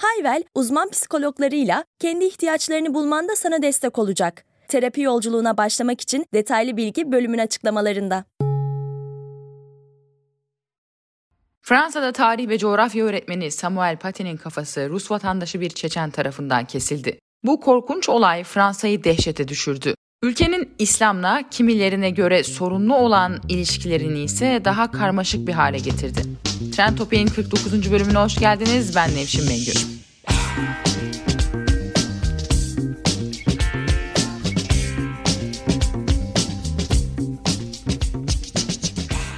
Hayvel, uzman psikologlarıyla kendi ihtiyaçlarını bulmanda sana destek olacak. Terapi yolculuğuna başlamak için detaylı bilgi bölümün açıklamalarında. Fransa'da tarih ve coğrafya öğretmeni Samuel Paty'nin kafası Rus vatandaşı bir Çeçen tarafından kesildi. Bu korkunç olay Fransa'yı dehşete düşürdü. Ülkenin İslam'la kimilerine göre sorunlu olan ilişkilerini ise daha karmaşık bir hale getirdi. Trend Topi'nin 49. bölümüne hoş geldiniz. Ben Nevşin Mengü.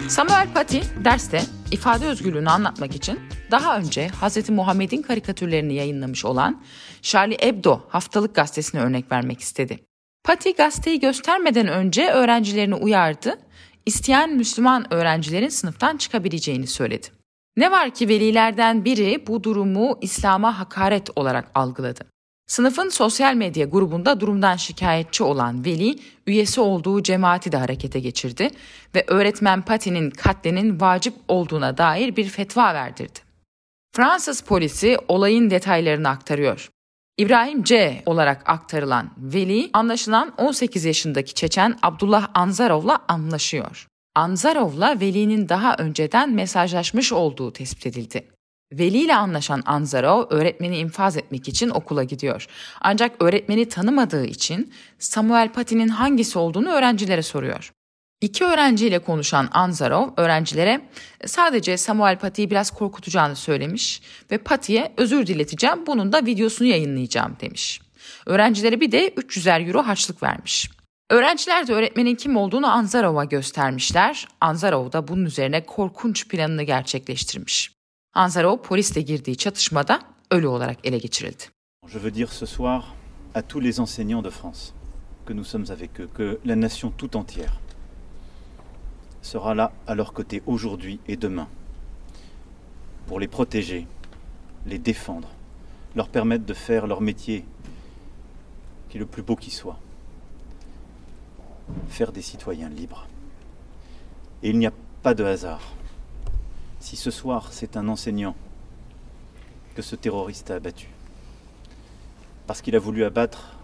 Samuel Paty derste ifade özgürlüğünü anlatmak için daha önce Hz. Muhammed'in karikatürlerini yayınlamış olan Charlie Hebdo haftalık gazetesine örnek vermek istedi. Paty gazeteyi göstermeden önce öğrencilerini uyardı, isteyen Müslüman öğrencilerin sınıftan çıkabileceğini söyledi. Ne var ki velilerden biri bu durumu İslam'a hakaret olarak algıladı. Sınıfın sosyal medya grubunda durumdan şikayetçi olan Veli, üyesi olduğu cemaati de harekete geçirdi ve öğretmen Pati'nin katlenin vacip olduğuna dair bir fetva verdirdi. Fransız polisi olayın detaylarını aktarıyor. İbrahim C olarak aktarılan Veli, anlaşılan 18 yaşındaki Çeçen Abdullah Anzarov'la anlaşıyor. Anzarov'la Veli'nin daha önceden mesajlaşmış olduğu tespit edildi. Veli ile anlaşan Anzarov öğretmeni infaz etmek için okula gidiyor. Ancak öğretmeni tanımadığı için Samuel Pati'nin hangisi olduğunu öğrencilere soruyor. İki öğrenciyle konuşan Anzarov öğrencilere sadece Samuel Pati'yi biraz korkutacağını söylemiş ve Pati'ye özür dileteceğim bunun da videosunu yayınlayacağım demiş. Öğrencilere bir de 300'er euro harçlık vermiş. Öğrenciler de öğretmenin kim olduğunu Anzarov'a göstermişler. Anzarov da bunun üzerine korkunç planını gerçekleştirmiş. Anzarov polisle girdiği çatışmada ölü olarak ele geçirildi. Je veux dire ce soir à tous les enseignants de France que nous sommes avec eux, que la nation tout entière sera là à leur côté aujourd'hui et demain pour les protéger, les défendre, leur permettre de faire leur métier qui est le plus beau qui soit, faire des citoyens libres. Et il n'y a pas de hasard. Si ce soir c'est un enseignant que ce terroriste a abattu, parce qu'il a voulu abattre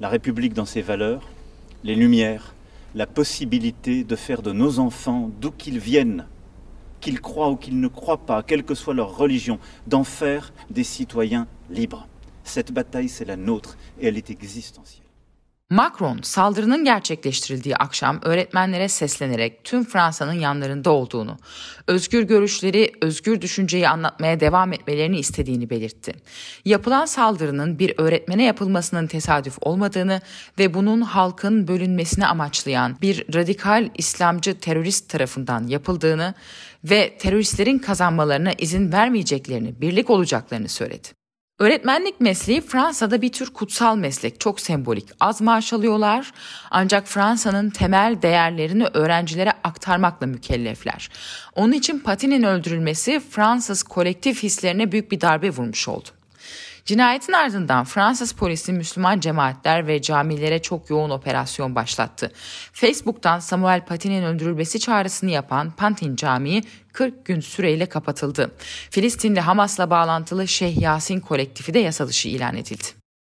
la République dans ses valeurs, les Lumières, la possibilité de faire de nos enfants, d'où qu'ils viennent, qu'ils croient ou qu'ils ne croient pas, quelle que soit leur religion, d'en faire des citoyens libres. Cette bataille, c'est la nôtre et elle est existentielle. Macron saldırının gerçekleştirildiği akşam öğretmenlere seslenerek tüm Fransa'nın yanlarında olduğunu, özgür görüşleri, özgür düşünceyi anlatmaya devam etmelerini istediğini belirtti. Yapılan saldırının bir öğretmene yapılmasının tesadüf olmadığını ve bunun halkın bölünmesini amaçlayan bir radikal İslamcı terörist tarafından yapıldığını ve teröristlerin kazanmalarına izin vermeyeceklerini, birlik olacaklarını söyledi. Öğretmenlik mesleği Fransa'da bir tür kutsal meslek, çok sembolik. Az maaş alıyorlar ancak Fransa'nın temel değerlerini öğrencilere aktarmakla mükellefler. Onun için Pati'nin öldürülmesi Fransız kolektif hislerine büyük bir darbe vurmuş oldu. Cinayetin ardından Fransız polisi Müslüman cemaatler ve camilere çok yoğun operasyon başlattı. Facebook'tan Samuel Paty'nin öldürülmesi çağrısını yapan Pantin Camii 40 gün süreyle kapatıldı. Filistinli Hamas'la bağlantılı Şeyh Yasin kolektifi de yasa dışı ilan edildi.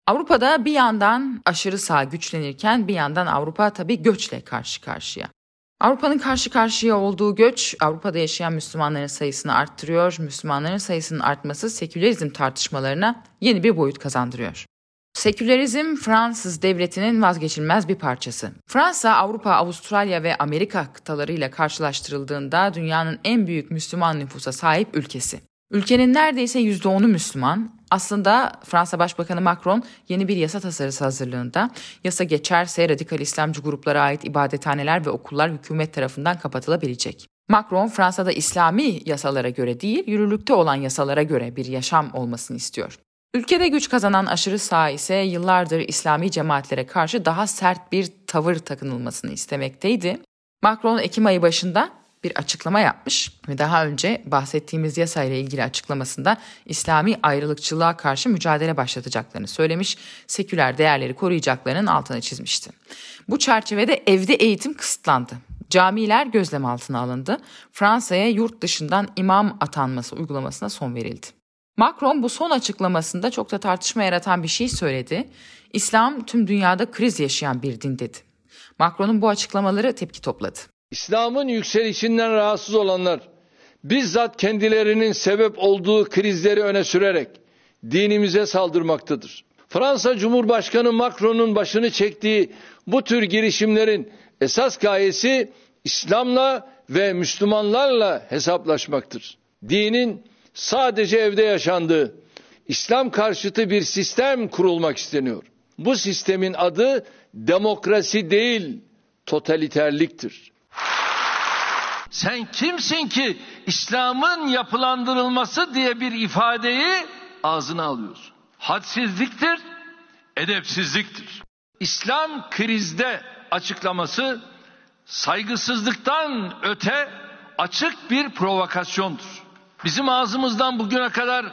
Avrupa'da bir yandan aşırı sağ güçlenirken bir yandan Avrupa tabii göçle karşı karşıya. Avrupa'nın karşı karşıya olduğu göç Avrupa'da yaşayan Müslümanların sayısını arttırıyor. Müslümanların sayısının artması sekülerizm tartışmalarına yeni bir boyut kazandırıyor. Sekülerizm Fransız devletinin vazgeçilmez bir parçası. Fransa, Avrupa, Avustralya ve Amerika kıtalarıyla karşılaştırıldığında dünyanın en büyük Müslüman nüfusa sahip ülkesi. Ülkenin neredeyse %10'u Müslüman. Aslında Fransa Başbakanı Macron yeni bir yasa tasarısı hazırlığında. Yasa geçerse radikal İslamcı gruplara ait ibadethaneler ve okullar hükümet tarafından kapatılabilecek. Macron Fransa'da İslami yasalara göre değil, yürürlükte olan yasalara göre bir yaşam olmasını istiyor. Ülkede güç kazanan aşırı sağ ise yıllardır İslami cemaatlere karşı daha sert bir tavır takınılmasını istemekteydi. Macron Ekim ayı başında bir açıklama yapmış ve daha önce bahsettiğimiz yasa ile ilgili açıklamasında İslami ayrılıkçılığa karşı mücadele başlatacaklarını söylemiş, seküler değerleri koruyacaklarının altına çizmişti. Bu çerçevede evde eğitim kısıtlandı. Camiler gözlem altına alındı. Fransa'ya yurt dışından imam atanması uygulamasına son verildi. Macron bu son açıklamasında çok da tartışma yaratan bir şey söyledi. İslam tüm dünyada kriz yaşayan bir din dedi. Macron'un bu açıklamaları tepki topladı. İslam'ın yükselişinden rahatsız olanlar bizzat kendilerinin sebep olduğu krizleri öne sürerek dinimize saldırmaktadır. Fransa Cumhurbaşkanı Macron'un başını çektiği bu tür girişimlerin esas gayesi İslam'la ve Müslümanlarla hesaplaşmaktır. Dinin sadece evde yaşandığı İslam karşıtı bir sistem kurulmak isteniyor. Bu sistemin adı demokrasi değil, totaliterliktir. Sen kimsin ki İslam'ın yapılandırılması diye bir ifadeyi ağzına alıyorsun? Hadsizliktir, edepsizliktir. İslam krizde açıklaması saygısızlıktan öte açık bir provokasyondur. Bizim ağzımızdan bugüne kadar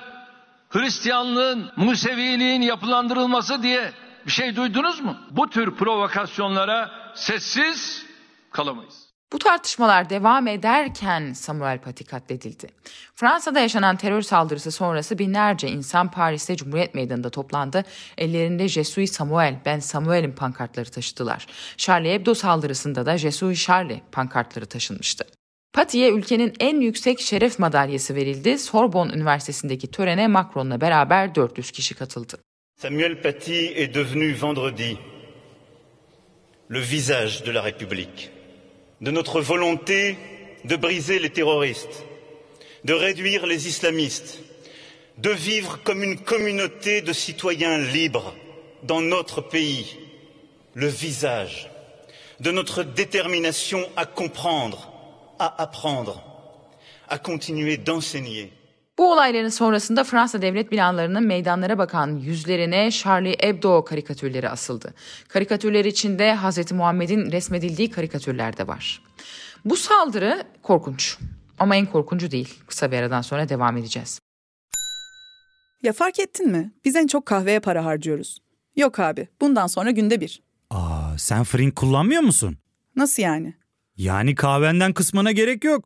Hristiyanlığın, Museviliğin yapılandırılması diye bir şey duydunuz mu? Bu tür provokasyonlara sessiz kalamayız. Bu tartışmalar devam ederken Samuel Paty katledildi. Fransa'da yaşanan terör saldırısı sonrası binlerce insan Paris'te Cumhuriyet Meydanı'nda toplandı. Ellerinde Jesui Samuel, ben Samuel'in pankartları taşıdılar. Charlie Hebdo saldırısında da Jesui Charlie pankartları taşınmıştı. Paty'ye ülkenin en yüksek şeref madalyası verildi. Sorbonne Üniversitesi'ndeki törene Macron'la beraber 400 kişi katıldı. Samuel Paty est devenu vendredi le visage de la République, de notre volonté de briser les terroristes, de réduire les islamistes, de vivre comme une communauté de citoyens libres dans notre pays, le visage de notre détermination à comprendre à apprendre, à continuer d'enseigner. Bu olayların sonrasında Fransa devlet binalarının meydanlara bakan yüzlerine Charlie Hebdo karikatürleri asıldı. Karikatürler içinde Hz. Muhammed'in resmedildiği karikatürler de var. Bu saldırı korkunç ama en korkuncu değil. Kısa bir aradan sonra devam edeceğiz. Ya fark ettin mi? Biz en çok kahveye para harcıyoruz. Yok abi, bundan sonra günde bir. Aa, sen Frink kullanmıyor musun? Nasıl yani? Yani kahvenden kısmına gerek yok.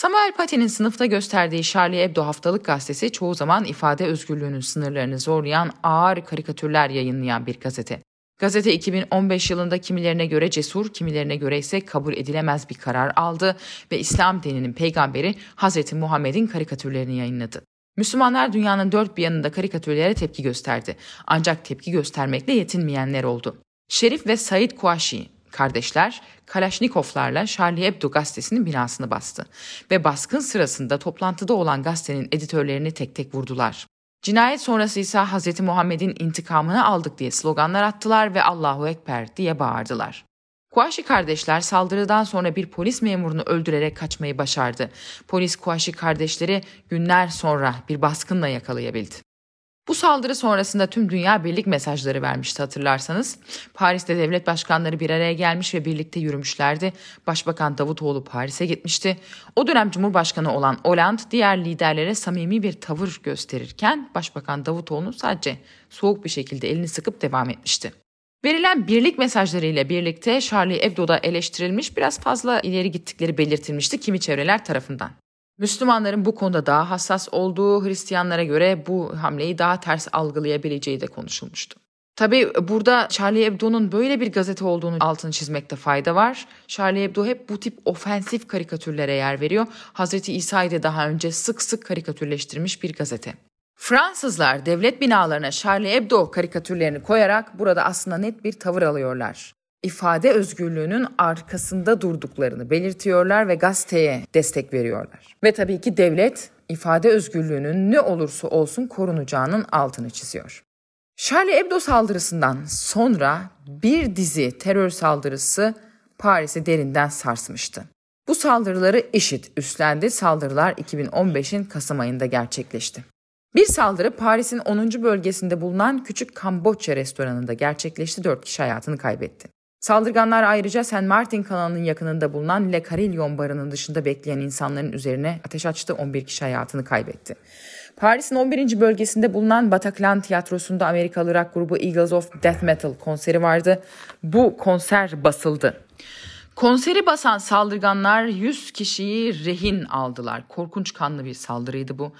Samuel Paty'nin sınıfta gösterdiği Charlie Hebdo haftalık gazetesi çoğu zaman ifade özgürlüğünün sınırlarını zorlayan ağır karikatürler yayınlayan bir gazete. Gazete 2015 yılında kimilerine göre cesur, kimilerine göre ise kabul edilemez bir karar aldı ve İslam dininin peygamberi Hz. Muhammed'in karikatürlerini yayınladı. Müslümanlar dünyanın dört bir yanında karikatürlere tepki gösterdi. Ancak tepki göstermekle yetinmeyenler oldu. Şerif ve Said Kuaşi kardeşler Kalaşnikovlarla Charlie Hebdo gazetesinin binasını bastı ve baskın sırasında toplantıda olan gazetenin editörlerini tek tek vurdular. Cinayet sonrası ise Hz. Muhammed'in intikamını aldık diye sloganlar attılar ve Allahu Ekber diye bağırdılar. Kuaşi kardeşler saldırıdan sonra bir polis memurunu öldürerek kaçmayı başardı. Polis Kuaşi kardeşleri günler sonra bir baskınla yakalayabildi. Bu saldırı sonrasında tüm dünya birlik mesajları vermişti hatırlarsanız. Paris'te devlet başkanları bir araya gelmiş ve birlikte yürümüşlerdi. Başbakan Davutoğlu Paris'e gitmişti. O dönem Cumhurbaşkanı olan Hollande diğer liderlere samimi bir tavır gösterirken Başbakan Davutoğlu sadece soğuk bir şekilde elini sıkıp devam etmişti. Verilen birlik mesajlarıyla birlikte Charlie Hebdo'da eleştirilmiş biraz fazla ileri gittikleri belirtilmişti kimi çevreler tarafından. Müslümanların bu konuda daha hassas olduğu Hristiyanlara göre bu hamleyi daha ters algılayabileceği de konuşulmuştu. Tabii burada Charlie Hebdo'nun böyle bir gazete olduğunu altını çizmekte fayda var. Charlie Hebdo hep bu tip ofensif karikatürlere yer veriyor. Hazreti İsa'yı da daha önce sık sık karikatürleştirmiş bir gazete. Fransızlar devlet binalarına Charlie Hebdo karikatürlerini koyarak burada aslında net bir tavır alıyorlar. İfade özgürlüğünün arkasında durduklarını belirtiyorlar ve gazeteye destek veriyorlar. Ve tabii ki devlet ifade özgürlüğünün ne olursa olsun korunacağının altını çiziyor. Charlie Hebdo saldırısından sonra bir dizi terör saldırısı Paris'i derinden sarsmıştı. Bu saldırıları IŞİD üstlendi. Saldırılar 2015'in Kasım ayında gerçekleşti. Bir saldırı Paris'in 10. bölgesinde bulunan küçük Kamboçya restoranında gerçekleşti. 4 kişi hayatını kaybetti. Saldırganlar ayrıca Saint Martin kanalının yakınında bulunan Le Carillon barının dışında bekleyen insanların üzerine ateş açtı. 11 kişi hayatını kaybetti. Paris'in 11. bölgesinde bulunan Bataclan Tiyatrosu'nda Amerikalı rock grubu Eagles of Death Metal konseri vardı. Bu konser basıldı. Konseri basan saldırganlar 100 kişiyi rehin aldılar. Korkunç kanlı bir saldırıydı bu.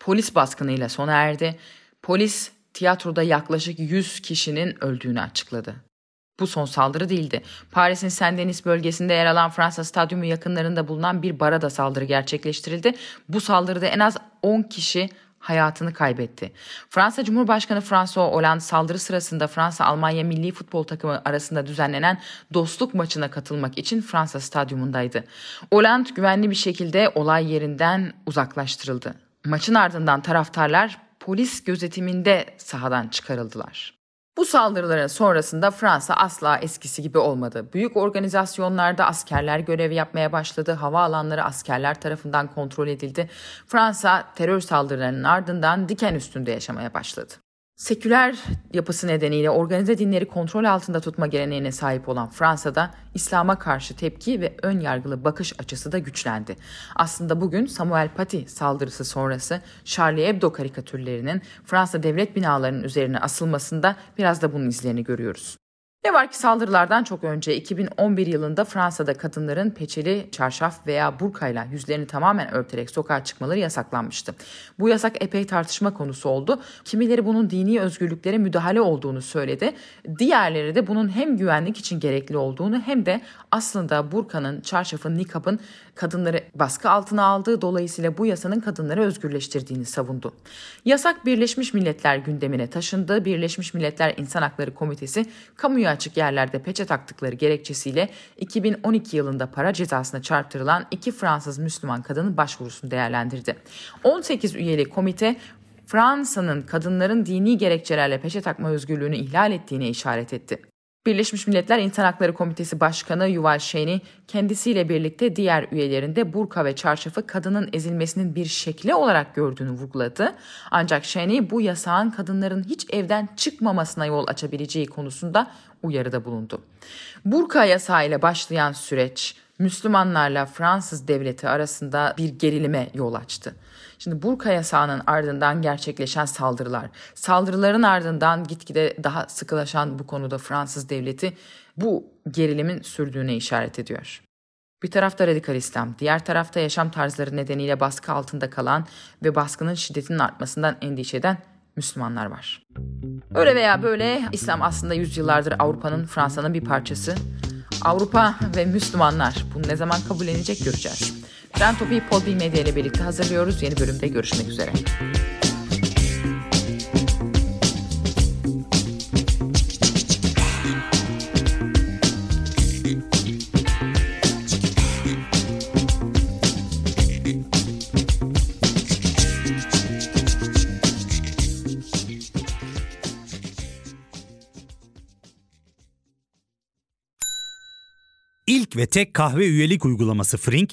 Polis baskınıyla sona erdi. Polis tiyatroda yaklaşık 100 kişinin öldüğünü açıkladı. Bu son saldırı değildi. Paris'in Saint-Denis bölgesinde yer alan Fransa stadyumu yakınlarında bulunan bir bara da saldırı gerçekleştirildi. Bu saldırıda en az 10 kişi hayatını kaybetti. Fransa Cumhurbaşkanı François Hollande saldırı sırasında Fransa-Almanya milli futbol takımı arasında düzenlenen dostluk maçına katılmak için Fransa stadyumundaydı. Hollande güvenli bir şekilde olay yerinden uzaklaştırıldı. Maçın ardından taraftarlar polis gözetiminde sahadan çıkarıldılar. Bu saldırıların sonrasında Fransa asla eskisi gibi olmadı. Büyük organizasyonlarda askerler görev yapmaya başladı. Havaalanları askerler tarafından kontrol edildi. Fransa terör saldırılarının ardından diken üstünde yaşamaya başladı. Seküler yapısı nedeniyle organize dinleri kontrol altında tutma geleneğine sahip olan Fransa'da İslam'a karşı tepki ve ön yargılı bakış açısı da güçlendi. Aslında bugün Samuel Paty saldırısı sonrası Charlie Hebdo karikatürlerinin Fransa devlet binalarının üzerine asılmasında biraz da bunun izlerini görüyoruz. Ne var ki saldırılardan çok önce 2011 yılında Fransa'da kadınların peçeli, çarşaf veya burkayla yüzlerini tamamen örterek sokağa çıkmaları yasaklanmıştı. Bu yasak epey tartışma konusu oldu. Kimileri bunun dini özgürlüklere müdahale olduğunu söyledi. Diğerleri de bunun hem güvenlik için gerekli olduğunu hem de aslında burkanın, çarşafın, nikabın kadınları baskı altına aldığı dolayısıyla bu yasanın kadınları özgürleştirdiğini savundu. Yasak Birleşmiş Milletler gündemine taşındı. Birleşmiş Milletler İnsan Hakları Komitesi kamuya açık yerlerde peçe taktıkları gerekçesiyle 2012 yılında para cezasına çarptırılan iki Fransız Müslüman kadının başvurusunu değerlendirdi. 18 üyeli komite Fransa'nın kadınların dini gerekçelerle peçe takma özgürlüğünü ihlal ettiğine işaret etti. Birleşmiş Milletler İnsan Hakları Komitesi Başkanı Yuval Şeni kendisiyle birlikte diğer üyelerinde burka ve çarşafı kadının ezilmesinin bir şekli olarak gördüğünü vurguladı. Ancak Şeni bu yasağın kadınların hiç evden çıkmamasına yol açabileceği konusunda uyarıda bulundu. Burka yasağı ile başlayan süreç Müslümanlarla Fransız devleti arasında bir gerilime yol açtı. Şimdi burka yasağının ardından gerçekleşen saldırılar, saldırıların ardından gitgide daha sıkılaşan bu konuda Fransız devleti bu gerilimin sürdüğüne işaret ediyor. Bir tarafta radikal İslam, diğer tarafta yaşam tarzları nedeniyle baskı altında kalan ve baskının şiddetinin artmasından endişe eden Müslümanlar var. Öyle veya böyle İslam aslında yüzyıllardır Avrupa'nın, Fransa'nın bir parçası. Avrupa ve Müslümanlar bunu ne zaman kabullenecek göreceğiz. Trend Topi'yi Podbean Medya ile birlikte hazırlıyoruz. Yeni bölümde görüşmek üzere. İlk ve tek kahve üyelik uygulaması Frink,